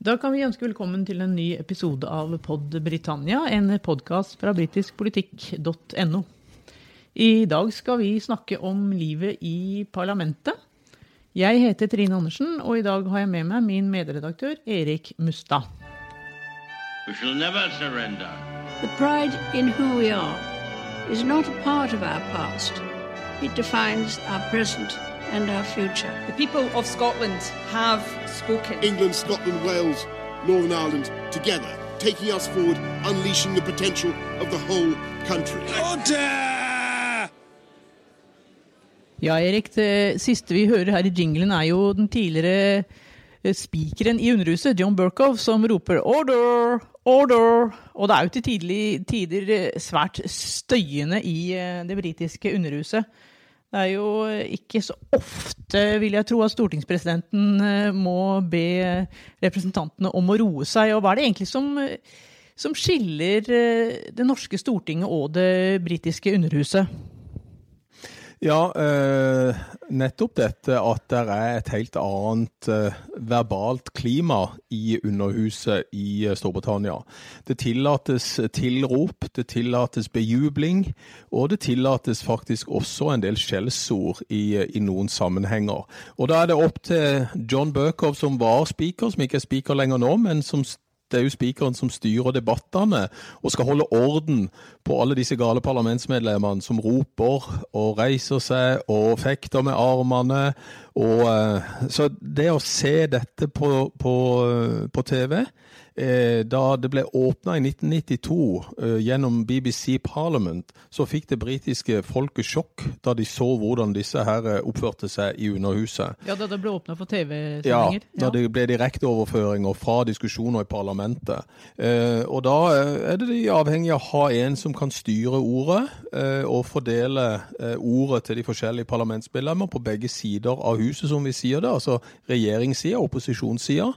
Da kan vi ønske velkommen til en ny episode av Pod Britannia, en podkast fra britiskpolitikk.no. I dag skal vi snakke om livet i parlamentet. Jeg heter Trine Andersen, og i dag har jeg med meg min medredaktør Erik Mustad. We shall never surrender. The pride in who we are is not a part of our past. It defines our present and our future. The people of Scotland have spoken. England, Scotland, Wales, Northern Ireland together, taking us forward, unleashing the potential of the whole country. Ja, Erik, det siste vi hører her i jinglen er jo den tidligere eh, spikeren i Underhuset, John Burkow, som roper 'order, order'. Og det er jo til tidlig, tider eh, svært støyende i eh, det britiske Underhuset. Det er jo ikke så ofte, vil jeg tro, at stortingspresidenten må be representantene om å roe seg. Og hva er det egentlig som, som skiller det norske Stortinget og det britiske Underhuset? Ja, eh, nettopp dette at det er et helt annet eh, verbalt klima i Underhuset i eh, Storbritannia. Det tillates tilrop, det tillates bejubling, og det tillates faktisk også en del skjellsord i, i, noen sammenhenger. Og da er det opp til John Burkow, som var speaker, som ikke er speaker lenger nå, men som det er jo spikeren som styrer debattene og skal holde orden på alle disse gale parlamentsmedlemmene som roper og reiser seg og fekter med armene. Og, eh, så det å se dette på, på, på TV Eh, da det ble åpna i 1992 eh, gjennom BBC Parliament, så fikk det britiske folket sjokk da de så hvordan disse her eh, oppførte seg i Underhuset. Ja, Da det ble åpna for TV-sendinger? Ja, da det ble direkteoverføringer fra diskusjoner i parlamentet. og da er det de avhengig av å ha en som kan styre ordet og fordele ordet til de forskjellige parlamentsmedlemmer på begge sider av huset, som vi sier det. Altså regjeringssida og opposisjonssida.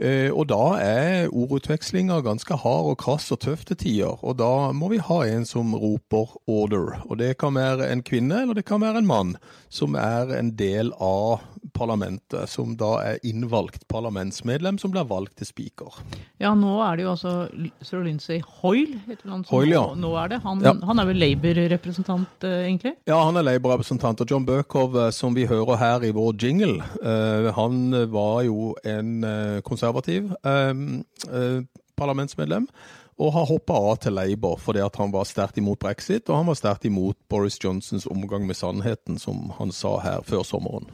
Eh, og da er ordutvekslinga ganske hard og krass og tøff til tider. Og da må vi ha en som roper 'order'. Og det kan være en kvinne eller det kan være en mann som er en del av parlamentet, som da er innvalgt parlamentsmedlem som blir valgt til speaker. Ja, nå er det jo altså sir Lindsay Hoyle. Hoyle ja. Nå er det. Han, ja. han er vel Labour-representant, eh, egentlig? Ja, han er Labour-representant. Og John Burkov, eh, som vi hører her i vår jingle, han var jo en konservativ konservativ eh, eh, parlamentsmedlem. Og har hoppa av til Labour fordi han var sterkt imot brexit, og han var sterkt imot Boris Johnsons omgang med sannheten, som han sa her før sommeren.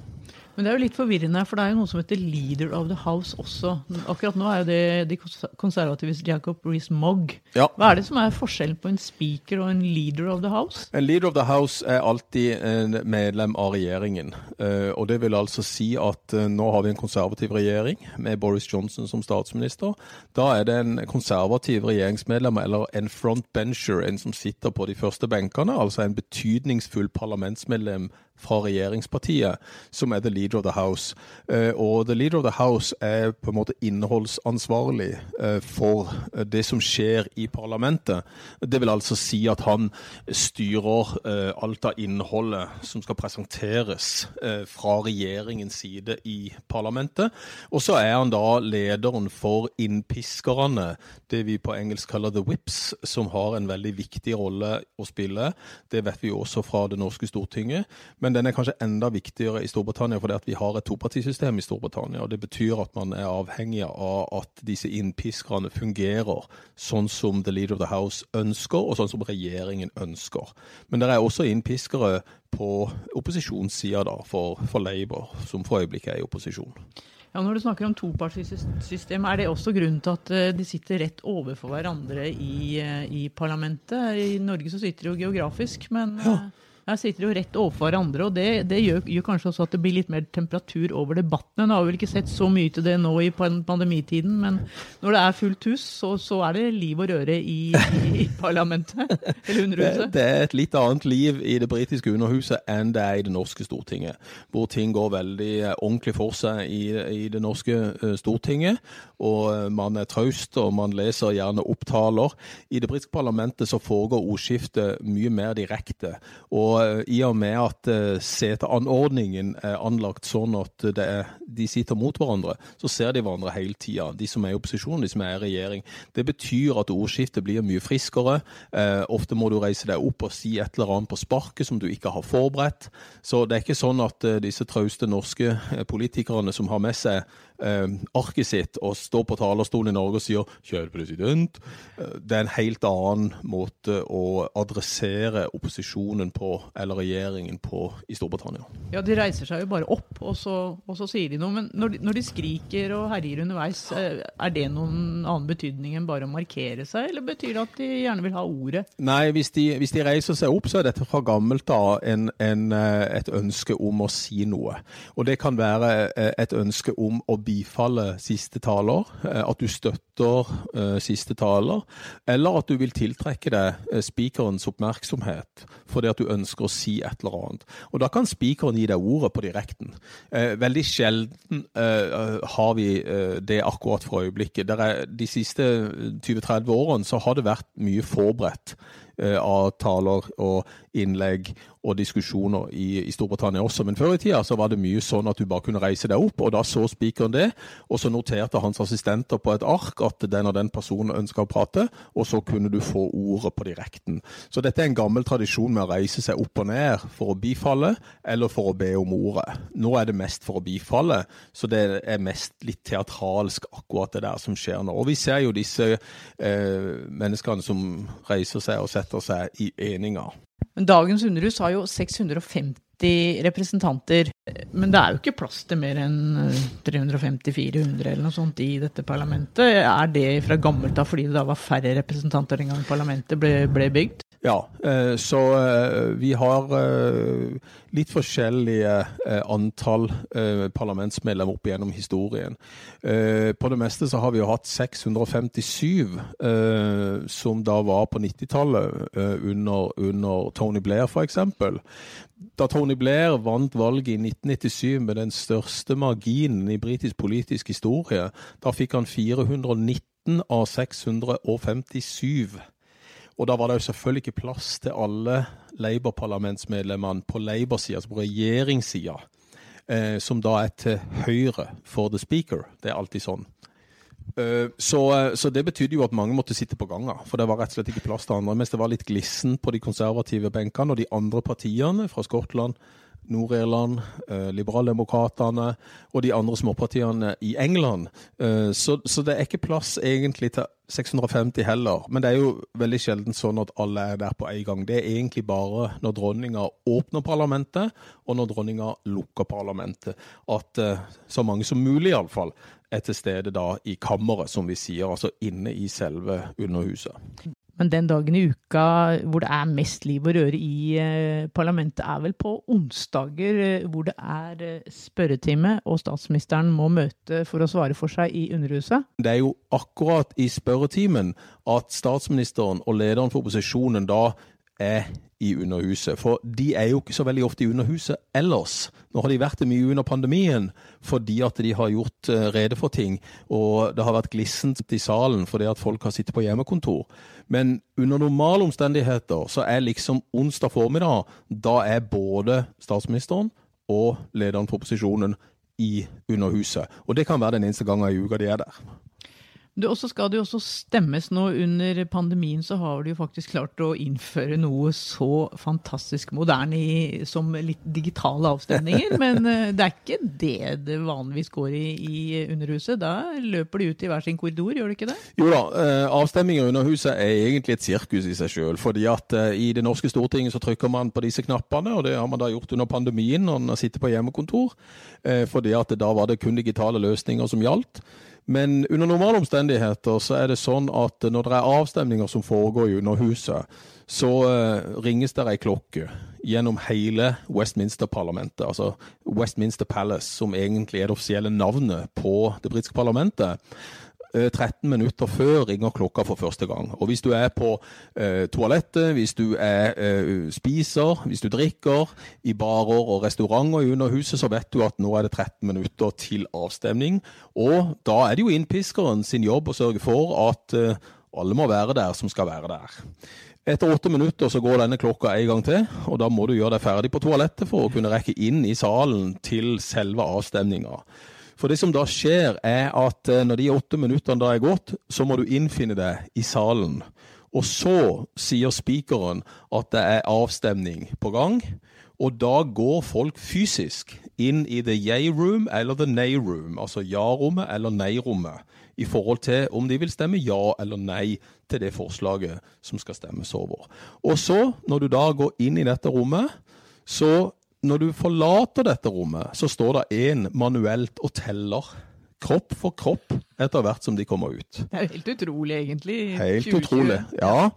Men det er jo litt forvirrende, for det er jo noe som heter leader of the house også. Akkurat nå er jo det de konservatives Jacob Rees-Mogg. Ja. Hva er det som er forskjellen på en speaker og en leader of the house? En leader of the house er alltid en medlem av regjeringen. Eh, og det vil altså si at eh, nå har vi en konservativ regjering med Boris Johnson som statsminister. Da er det en konservativ regjeringsmedlem eller en frontbencher, en som sitter på de første benkene, altså en betydningsfull parlamentsmedlem fra regjeringspartiet, som er the leader of the house. Eh, og the leader of the house er på en måte innholdsansvarlig eh, for eh, det som skjer i parlamentet. Det vil altså si at han styrer alt av innholdet som skal presenteres fra regjeringens side i parlamentet. Og så er han da lederen for innpiskerne, det vi på engelsk kaller the whips, som har en veldig viktig rolle å spille. Det vet vi også fra det norske Stortinget. Men men den er kanskje enda viktigere i Storbritannia fordi at vi har et topartisystem i Storbritannia. og Det betyr at man er avhengig av at disse innpiskerne fungerer sånn som the leader of the house ønsker, og sånn som regjeringen ønsker. Men det er også innpiskere på opposisjonssida for, for Labour, som for øyeblikket er i opposisjon. Ja, Når du snakker om topartisystem, er det også grunnen til at eh, de sitter rett overfor hverandre i, eh, i parlamentet? I Norge så sitter de jo geografisk, men ja. Eh, her sitter jo rett overfor hverandre, og det, det gjør, gjør, kanskje også at det blir litt mer temperatur over debattene. Nå har vi vel ikke sett så mye til det nå i pandemitiden, men når det er fullt hus, så, så er det liv og røre i, i parlamentet? Eller Underhuset? Det, det, er et litt annet liv i det britiske Underhuset enn det er i det norske Stortinget, hvor ting går veldig eh, ordentlig for seg i, i det norske uh, Stortinget. Og uh, man er traust, og man leser gjerne opptaler. I det britiske parlamentet så foregår ordskiftet mye mer direkte. og Og i og med at seteanordningen er anlagt sånn at er, de sitter mot hverandre, så ser de hverandre hele tida. De som er i opposisjon, de som er i regjering. Det betyr at ordskiftet blir mye friskere. Ofte må du reise deg opp og si et eller annet på sparket som du ikke har forberedt. Så det er ikke sånn at disse trauste norske politikerne som har med seg eh, arket sitt og står på talerstolen i Norge og sier 'kjære president'. Eh, det er en helt annen måte å adressere opposisjonen på, eller regjeringen på, i Storbritannia. Ja, de reiser seg jo bare opp, og så, og så sier de noe. Men når de, når de, skriker og herjer underveis, eh, er det noen annen betydning enn bare å markere seg, eller betyr det at de gjerne vil ha ordet? Nei, hvis de, hvis de reiser seg opp, så er dette fra gammelt av eh, et ønske om å si noe. Og det kan være et ønske om å bifalle siste taler, eh, at du støtter uh, siste taler, eller at du vil tiltrekke deg speakerens spikerens oppmerksomhet fordi at du ønsker å si et eller annet. Og Da kan spikeren gi deg ordet på direkten. Veldig sjelden har vi det akkurat for øyeblikket. De siste 20-30 årene så har det vært mye forberedt av taler og innlegg og diskusjoner i, i, Storbritannia også. Men før i tida så var det mye sånn at du bare kunne reise deg opp, og da så spikeren det. Og så noterte hans assistenter på et ark at den og den personen ønska å prate, og så kunne du få ordet på direkten. Så dette er en gammel tradisjon med å reise seg opp og ned for å bifalle, eller for å be om ordet. Nå er det mest for å bifalle, så det er mest litt teatralsk akkurat det der som skjer nå. Og vi ser jo disse eh, menneskene som reiser seg og setter seg i eninger. Dagens underhus har jo 650 representanter. Men det er jo ikke plass til mer enn 350-400 eh, eller noe sånt i dette parlamentet. Er det fra gammelt av fordi det da var færre representanter den gang parlamentet ble, ble bygd? Ja, eh, så eh, vi har eh, litt forskjellige antall parlamentsmedlemmer opp igjennom historien. På det meste så har vi jo hatt 657, som da var på 90-tallet under, under Tony Blair f.eks. Da Tony Blair vant valget i 1997 med den største marginen i britisk politisk historie, da fikk han 419 av 657. Og da var det jo selvfølgelig ikke plass til alle Labour-parlamentsmedlemmene på Labour-sida, altså på regjeringssida, eh, som da er til høyre for the speaker. Det er alltid sånn. Uh, så, uh, så, det betydde jo at mange måtte sitte på ganga, for det var rett og slett ikke plass til andre. Mens det var litt glissen på de konservative benkene, og de andre partiene fra Skottland Nord-Irland, eh, Liberaldemokratene og de andre småpartiene i England. Eh, så, så, det er ikke plass egentlig til 650 heller. Men det er jo veldig sjelden sånn at alle er der på en gang. Det er egentlig bare når dronninga åpner parlamentet, og når dronninga lukker parlamentet, at eh, så mange som mulig iallfall er til stede da i kammeret, som vi sier, altså inne i selve Underhuset. Men den dagen i uka hvor det er mest liv og røre i eh, parlamentet, er vel på onsdager eh, hvor det er eh, spørretime og statsministeren må møte for å svare for seg i Underhuset? Det er jo akkurat i spørretimen at statsministeren og lederen for opposisjonen da er i Underhuset. For de er jo ikke så veldig ofte i Underhuset ellers. Nå har de vært det mye under pandemien fordi at de har gjort rede for ting. Og det har vært glissent i salen fordi at folk har sittet på hjemmekontor. Men under normale omstendigheter så er liksom onsdag formiddag Da er både statsministeren og lederen for opposisjonen i Underhuset. Og det kan være den eneste gangen i uka de er der. Det også skal det jo også stemmes nå. Under pandemien så har du jo faktisk klart å innføre noe så fantastisk moderne i, som litt digitale avstemninger. Men eh, det er ikke det det vanligvis går i i Underhuset. Da løper de ut i hver sin korridor, gjør de ikke det? Jo da, eh, avstemninger under Underhuset er egentlig et sirkus i seg sjøl. Fordi at eh, i det norske Stortinget så trykker man på disse knappene, og det har man da gjort under pandemien når man sitter på hjemmekontor. Fordi at da var det kun digitale løsninger som gjaldt. Men under normale omstendigheter så er det sånn at når det er avstemninger som foregår i Underhuset, så uh, ringes det ei klokke gjennom hele Westminster-parlamentet, altså Westminster Palace, som egentlig er det offisielle navnet på det britiske parlamentet. 13 eh, minutter før ringer klokka for første gang. Og hvis du er på eh, toalettet, hvis du er, eh, spiser, hvis du drikker i barer og restauranter i Underhuset, så vet du at nå er det 13 minutter til avstemning. Og da er det jo innpiskeren sin jobb å sørge for at alle må være der som skal være der. Etter åtte minutter så går denne klokka en gang til, og da må du gjøre deg ferdig på toalettet for å kunne rekke inn i salen til selve avstemninga. For det som da skjer, er at eh, når de åtte minuttene da er gått, så må du innfinne deg i salen. Og så sier spikeren at det er avstemning på gang. Og da går folk fysisk inn i the yay room eller the nay room, altså ja-rommet eller nei-rommet, i forhold til om de vil stemme ja eller nei til det forslaget som skal stemmes over. Og så, når du da går inn i dette rommet, så når du forlater dette rommet, så står det én manuelt og teller. Kropp for kropp etter hvert som de kommer ut. Det er helt utrolig, egentlig. Helt 2020. utrolig. Ja.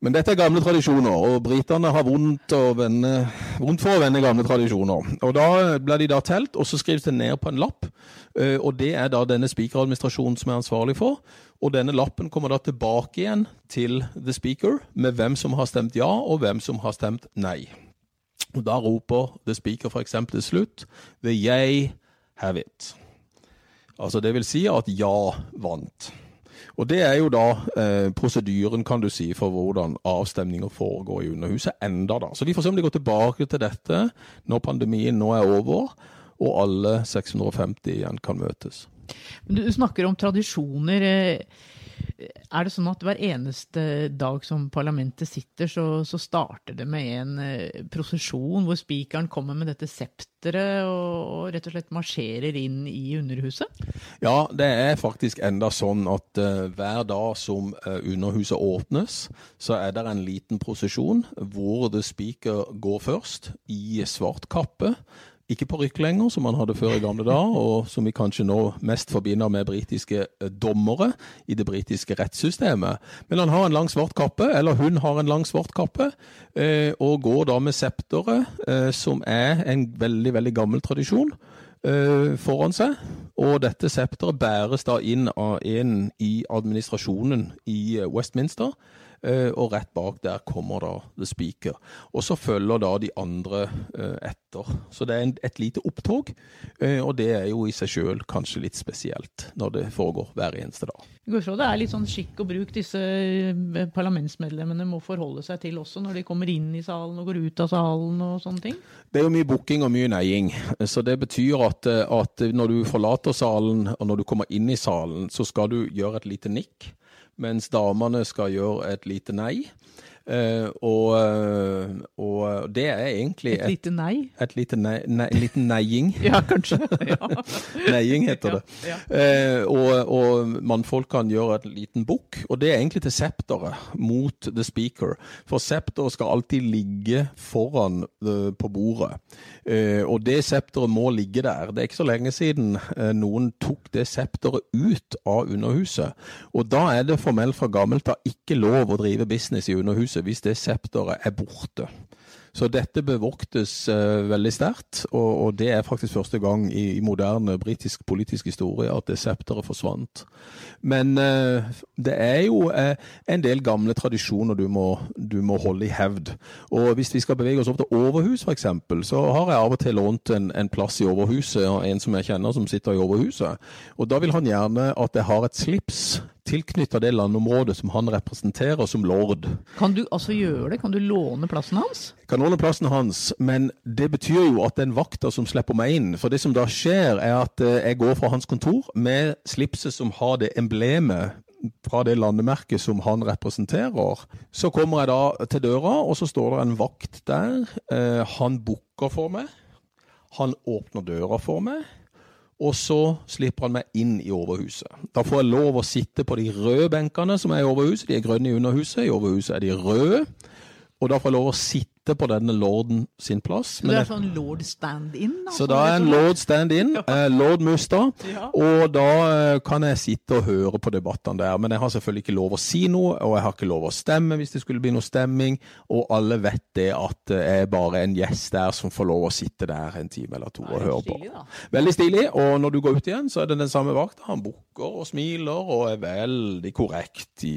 Men dette er gamle tradisjoner, og britene har vondt, vende, vondt for å vende gamle tradisjoner. Og Da blir de da telt, og så skrives det ned på en lapp. eh, Og Det er da denne speakeradministrasjonen som er ansvarlig for. Og denne lappen kommer da tilbake igjen til the speaker med hvem som har stemt ja, og hvem som har stemt nei. Og Da roper the speaker f.eks. til slutt the yay have it. Altså Det vil si at ja vant. Og det er jo da eh, prosedyren, kan du si, for hvordan avstemninger foregår i Underhuset enda da. Så vi får se om de går tilbake til dette når pandemien nå er over, og alle 650 igjen kan møtes. Du snakker om tradisjoner. eh, Er det sånn at hver eneste dag som parlamentet sitter, så, så starter det med en eh, prosesjon hvor spikeren kommer med dette septeret og, og rett og slett marsjerer inn i Underhuset? Ja, det er faktisk enda sånn at uh, hver dag som uh, Underhuset åpnes, så er det en liten prosesjon hvor The Speaker går først i svart kappe. Ikke parykk lenger, som man hadde før i gamle dager, og som vi kanskje nå mest forbinder med britiske eh, dommere i det britiske rettssystemet. Men han har en lang svart kappe, eller hun har en lang svart kappe, eh, og går da med septeret, eh, som er en veldig, veldig gammel tradisjon foran seg. Og dette septeret bæres da inn av en i administrasjonen i Westminster. Eh, Og rett bak der kommer da the speaker. Og så følger da de andre eh, etter. Så det er et lite opptog. eh, Og det er jo i seg sjøl kanskje litt spesielt når det foregår hver eneste dag. Det er litt sånn skikk og bruk disse parlamentsmedlemmene må forholde seg til også når de kommer inn i salen og går ut av salen og sånne ting. Det er jo mye booking og mye neiing. Så det betyr at, at når du forlater salen, og når du kommer inn i salen, så skal du gjøre et lite nikk, mens damene skal gjøre et lite nei. Eh, og, eh, og det er egentlig Et lite nei. et lite nei, nei, en liten neiing. Ja, kanskje. Ja. Neiing heter det. Ja, Eh, og, og mannfolk kan gjøre et liten bukk, og det er egentlig til septeret mot the speaker. For septeret skal alltid ligge foran eh, på bordet. Og det septeret må ligge der. Det er ikke så lenge siden noen tok det septeret ut av Underhuset. Og da er det formelt fra gammelt av ikke lov å drive business i Underhuset hvis det septeret er borte. Så dette bevoktes uh, veldig sterkt, og, og det er faktisk første gang i, i moderne britisk politisk historie at det septeret forsvant. Men uh, det er jo uh, en del gamle tradisjoner du må, du må holde i hevd. Og hvis vi skal bevege oss opp til Overhus f.eks., så har jeg av og til lånt en, en plass i Overhuset av en som jeg kjenner som sitter i Overhuset. Og da vil han gjerne at jeg har et slips tilknyttet det landområdet som han representerer som lord. Kan du altså gjøre det? Kan du låne plassen hans? kan låne plassen hans, men det betyr jo at det er en vakter som slipper meg inn. For det som da skjer, er at eh, jeg går fra hans kontor med slipset som har det emblemet fra det landemerket som han representerer. Så kommer jeg da til døra, og så står det en vakt der. Eh, han bukker for meg. Han åpner døra for meg. Og så slipper han meg inn i overhuset. Da får jeg lov å sitte på de røde benkene som er i overhuset. De er grønne i underhuset. I overhuset er de røde. Og da får jeg lov å sitte på denne lorden sin plass. Så Men det er sånn lord stand-in? så da er en lord stand-in, eh, lord Mustad, Ja. og da eh, kan jeg sitte og høre på debattene der. Men jeg har selvfølgelig ikke lov å si noe, og jeg har ikke lov å stemme hvis det skulle bli noe stemming. Og alle vet det at eh, jeg er bare en gjest der som får lov å sitte der en time eller to og høre på. stilig, da. Veldig stilig, og når du går ut igjen, så er det den samme vakta. Han bukker og smiler og er veldig korrekt i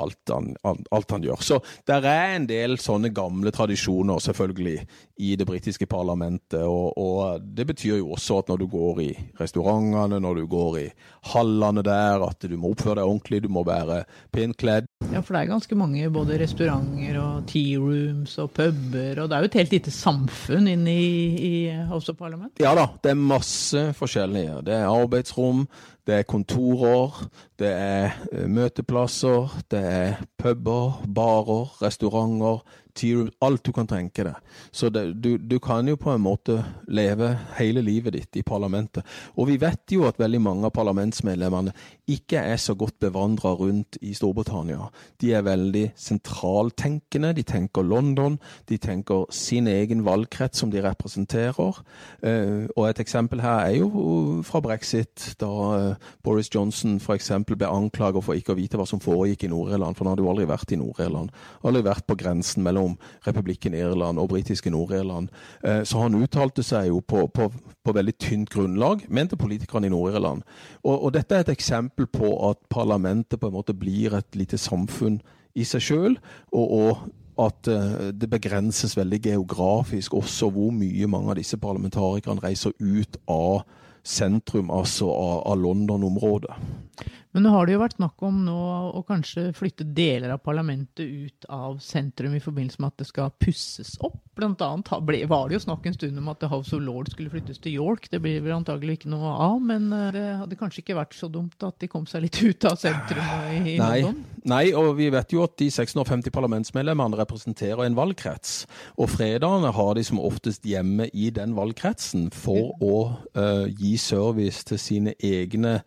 alt han, alt- han gjør. Så der er en del sånne gamle tradisjoner, selvfølgelig, i det britiske parlamentet. Og, og det betyr jo også at når du går i restaurantene, når du går i hallene der, at du må oppføre deg ordentlig, du må være pent kledd. Ja, for det er ganske mange både restauranter og tea rooms og puber, og det er jo et helt lite samfunn inne i, i House of Parliament? Ja da, det er masse forskjellige. Det er arbeidsrom, det er kontorer, det er eh, møteplasser, det er puber, barer, restauranter, room, alt du kan tenke deg. Så det, du, du kan jo på en måte leve hele livet ditt i parlamentet. Og vi vet jo at veldig mange av parlamentsmedlemmene ikke er så godt bevandra rundt i Storbritannia. De er veldig sentraltenkende. De tenker London, de tenker sin egen valgkrets som de representerer. Eh, og et eksempel her er jo fra brexit, da eh, Boris Johnson f.eks. ble anklaget for ikke å vite hva som foregikk i Nord-Irland, for han hadde jo aldri vært i Nord-Irland. Aldri vært på grensen mellom republikken Irland og britiske Nord-Irland. Eh, så han uttalte seg jo på, på, på veldig tynt grunnlag, mente politikerne i Nord-Irland. Og, og, dette er et eksempel på at parlamentet på en måte blir et lite samfunn i seg sjøl, og, at det begrenses veldig geografisk også hvor mye mange av disse parlamentarikerne reiser ut av sentrum, altså av, av London-området. Men nå har det jo vært snakk om nå å kanskje flytte deler av parlamentet ut av sentrum i forbindelse med at det skal pusses opp. Blant annet var det jo snakk en stund om at The House of Lords skulle flyttes til York. Det blir vel antagelig ikke noe av, men eh, det hadde kanskje ikke vært så dumt at de kom seg litt ut av sentrum i, i Nei. London? Nei, og vi vet jo at de 650 parlamentsmedlemmene representerer en valgkrets. Og fredagene har de som oftest hjemme i den valgkretsen for å uh, gi service til sine egne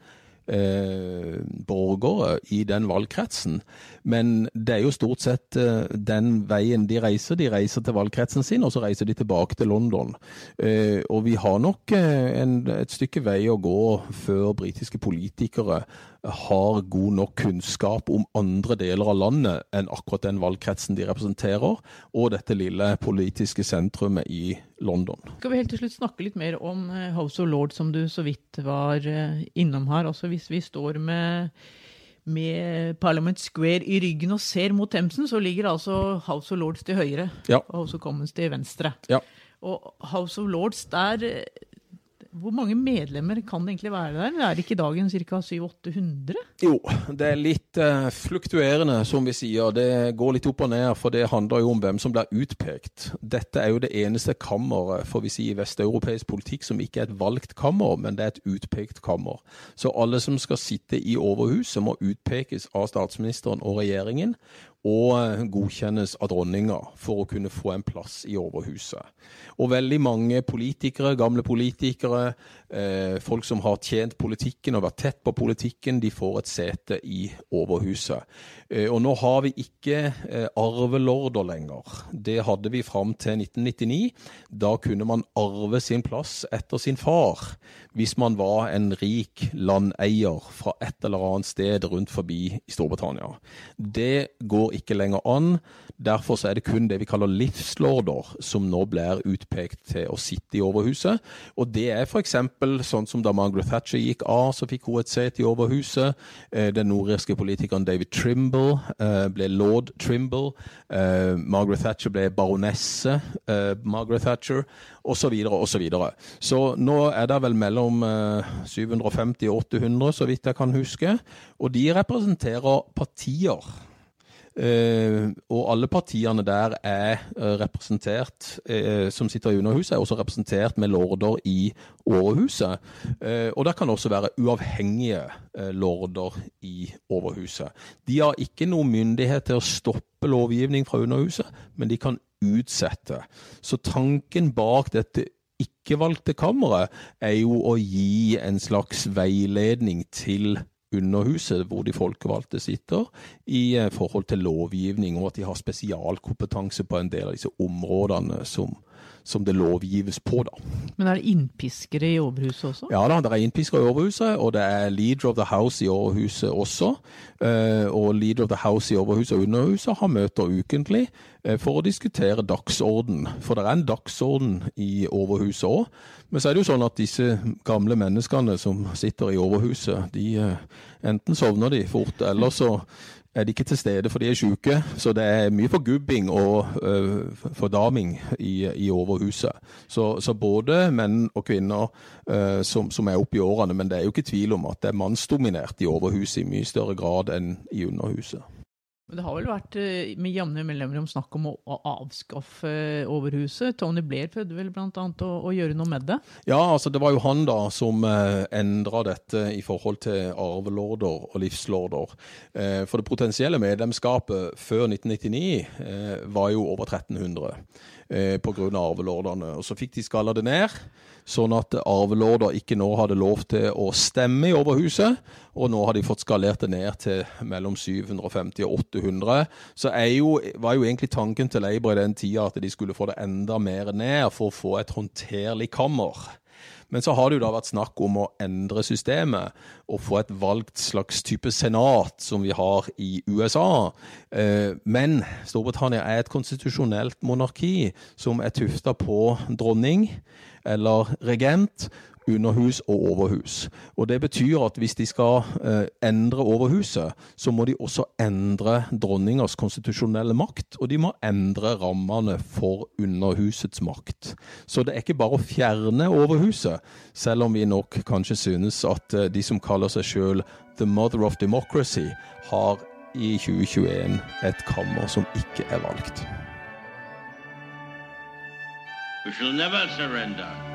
eh, borgere i den valgkretsen. Men det er jo stort sett eh, den veien de reiser. De reiser til valgkretsen sin, og så reiser de tilbake til London. Eh, og vi har nok eh, en, et stykke vei å gå før britiske politikere har god nok kunnskap om andre deler av landet enn akkurat den valgkretsen de representerer, og dette lille politiske sentrumet i London. Skal vi helt til slutt snakke litt mer om eh, House of Lords, som du så vidt var eh, innom her. Altså hvis vi står med med Parliament Square i ryggen og ser mot Themsen, så ligger altså House of Lords til høyre ja. og House of Commons til venstre. Ja. Og House of Lords, der hvor mange medlemmer kan det egentlig være der? Er det ikke dagen ca. 700-800? Jo, det er litt uh, fluktuerende, som vi sier. Det går litt opp og ned, for det handler jo om hvem som blir utpekt. Dette er jo det eneste kammeret får vi si, i vesteuropeisk politikk som ikke er et valgt kammer, men det er et utpekt kammer. Så alle som skal sitte i Overhuset, må utpekes av statsministeren og regjeringen og eh, godkjennes av dronninga for å kunne få en plass i Overhuset. Og veldig mange politikere, gamle politikere, eh, folk som har tjent politikken og vært tett på politikken, de får et sete i Overhuset. Eh, og nå har vi ikke eh, arvelorder lenger. Det hadde vi fram til 1999. Da kunne man arve sin plass etter sin far hvis man var en rik landeier fra et eller annet sted rundt forbi i Storbritannia. Det går ikke lenger an. Derfor er det kun det vi kaller livslorder som nå blir utpekt til å sitte i Overhuset. Og det er f.eks. sånn som da Margaret Thatcher gikk av, så fikk hun et sete i Overhuset. Eh, den nordirske politikeren David Trimble eh, ble lord Trimble. Eh, Margaret Thatcher ble baronesse Margaret Thatcher, osv. Så, videre, og så, så nå er det vel mellom 750 og 800, så vidt jeg kan huske. Og de representerer partier. Uh, og alle partiene der er uh, representert, uh, som sitter i Underhuset, er også representert med lorder i Overhuset. og det kan også være uavhengige lorder i Overhuset. De har ikke noe myndighet til å stoppe lovgivning fra Underhuset, men de kan utsette. Så tanken bak dette ikke-valgte kammeret er jo å gi en slags veiledning til Underhuset, hvor de folkevalgte sitter, i eh, forhold til lovgivning, og at de har spesialkompetanse på en del av disse områdene som, som det lovgives på. da. Men er det innpiskere i Overhuset også? Ja da, det er innpiskere i Overhuset, og det er leader of the house i Overhuset også. Uh, og leader of the house i Overhuset og Underhuset har møter ukentlig uh, for å diskutere dagsorden. For det er en dagsorden i Overhuset òg. Men så er det jo sånn at disse gamle menneskene som sitter i Overhuset, de uh, enten sovner de fort, eller så er de ikke til stede for de er syke. Så det er mye forgubbing og uh, fordaming i, i Overhuset. Så, så, både menn og kvinner uh, som, som, er oppe i årene, men det er jo ikke tvil om at det er mannsdominert i Overhuset i mye større grad enn i Underhuset. Men det har vel vært eh, med jevne mellomrom snakk om å, avskaffe eh, overhuset. Tony Blair prøvde vel bl.a. Å, å gjøre noe med det? Ja, altså det var jo han da som eh, endra dette i forhold til arvelorder og livslorder. Eh, for det potensielle medlemskapet før 1999 eh, var jo over 1300 eh, pga. arvelordene. Og så fikk de skalla det ned, sånn at arvelorder ikke nå hadde lov til å stemme i overhuset. Og nå har de fått skalert det ned til mellom 750 og 800. Så jo, var jo egentlig tanken til Labour i den tida at de skulle få det enda mer ned for å få et håndterlig kammer. Men så har det jo da vært snakk om å endre systemet og få et valgt slags type senat som vi har i USA. Eh, Men Storbritannia er et konstitusjonelt monarki som er tufta på dronning eller regent, underhus og overhus. Og Det betyr at hvis de skal eh, endre overhuset, så må de også endre dronningers konstitusjonelle makt, og de må endre rammene for underhusets makt. Så det er ikke bare å fjerne overhuset, selv om vi nok kanskje synes at eh, de som kaller seg sjøl the mother of democracy, har i 2021 et kammer som ikke er valgt. We shall never surrender.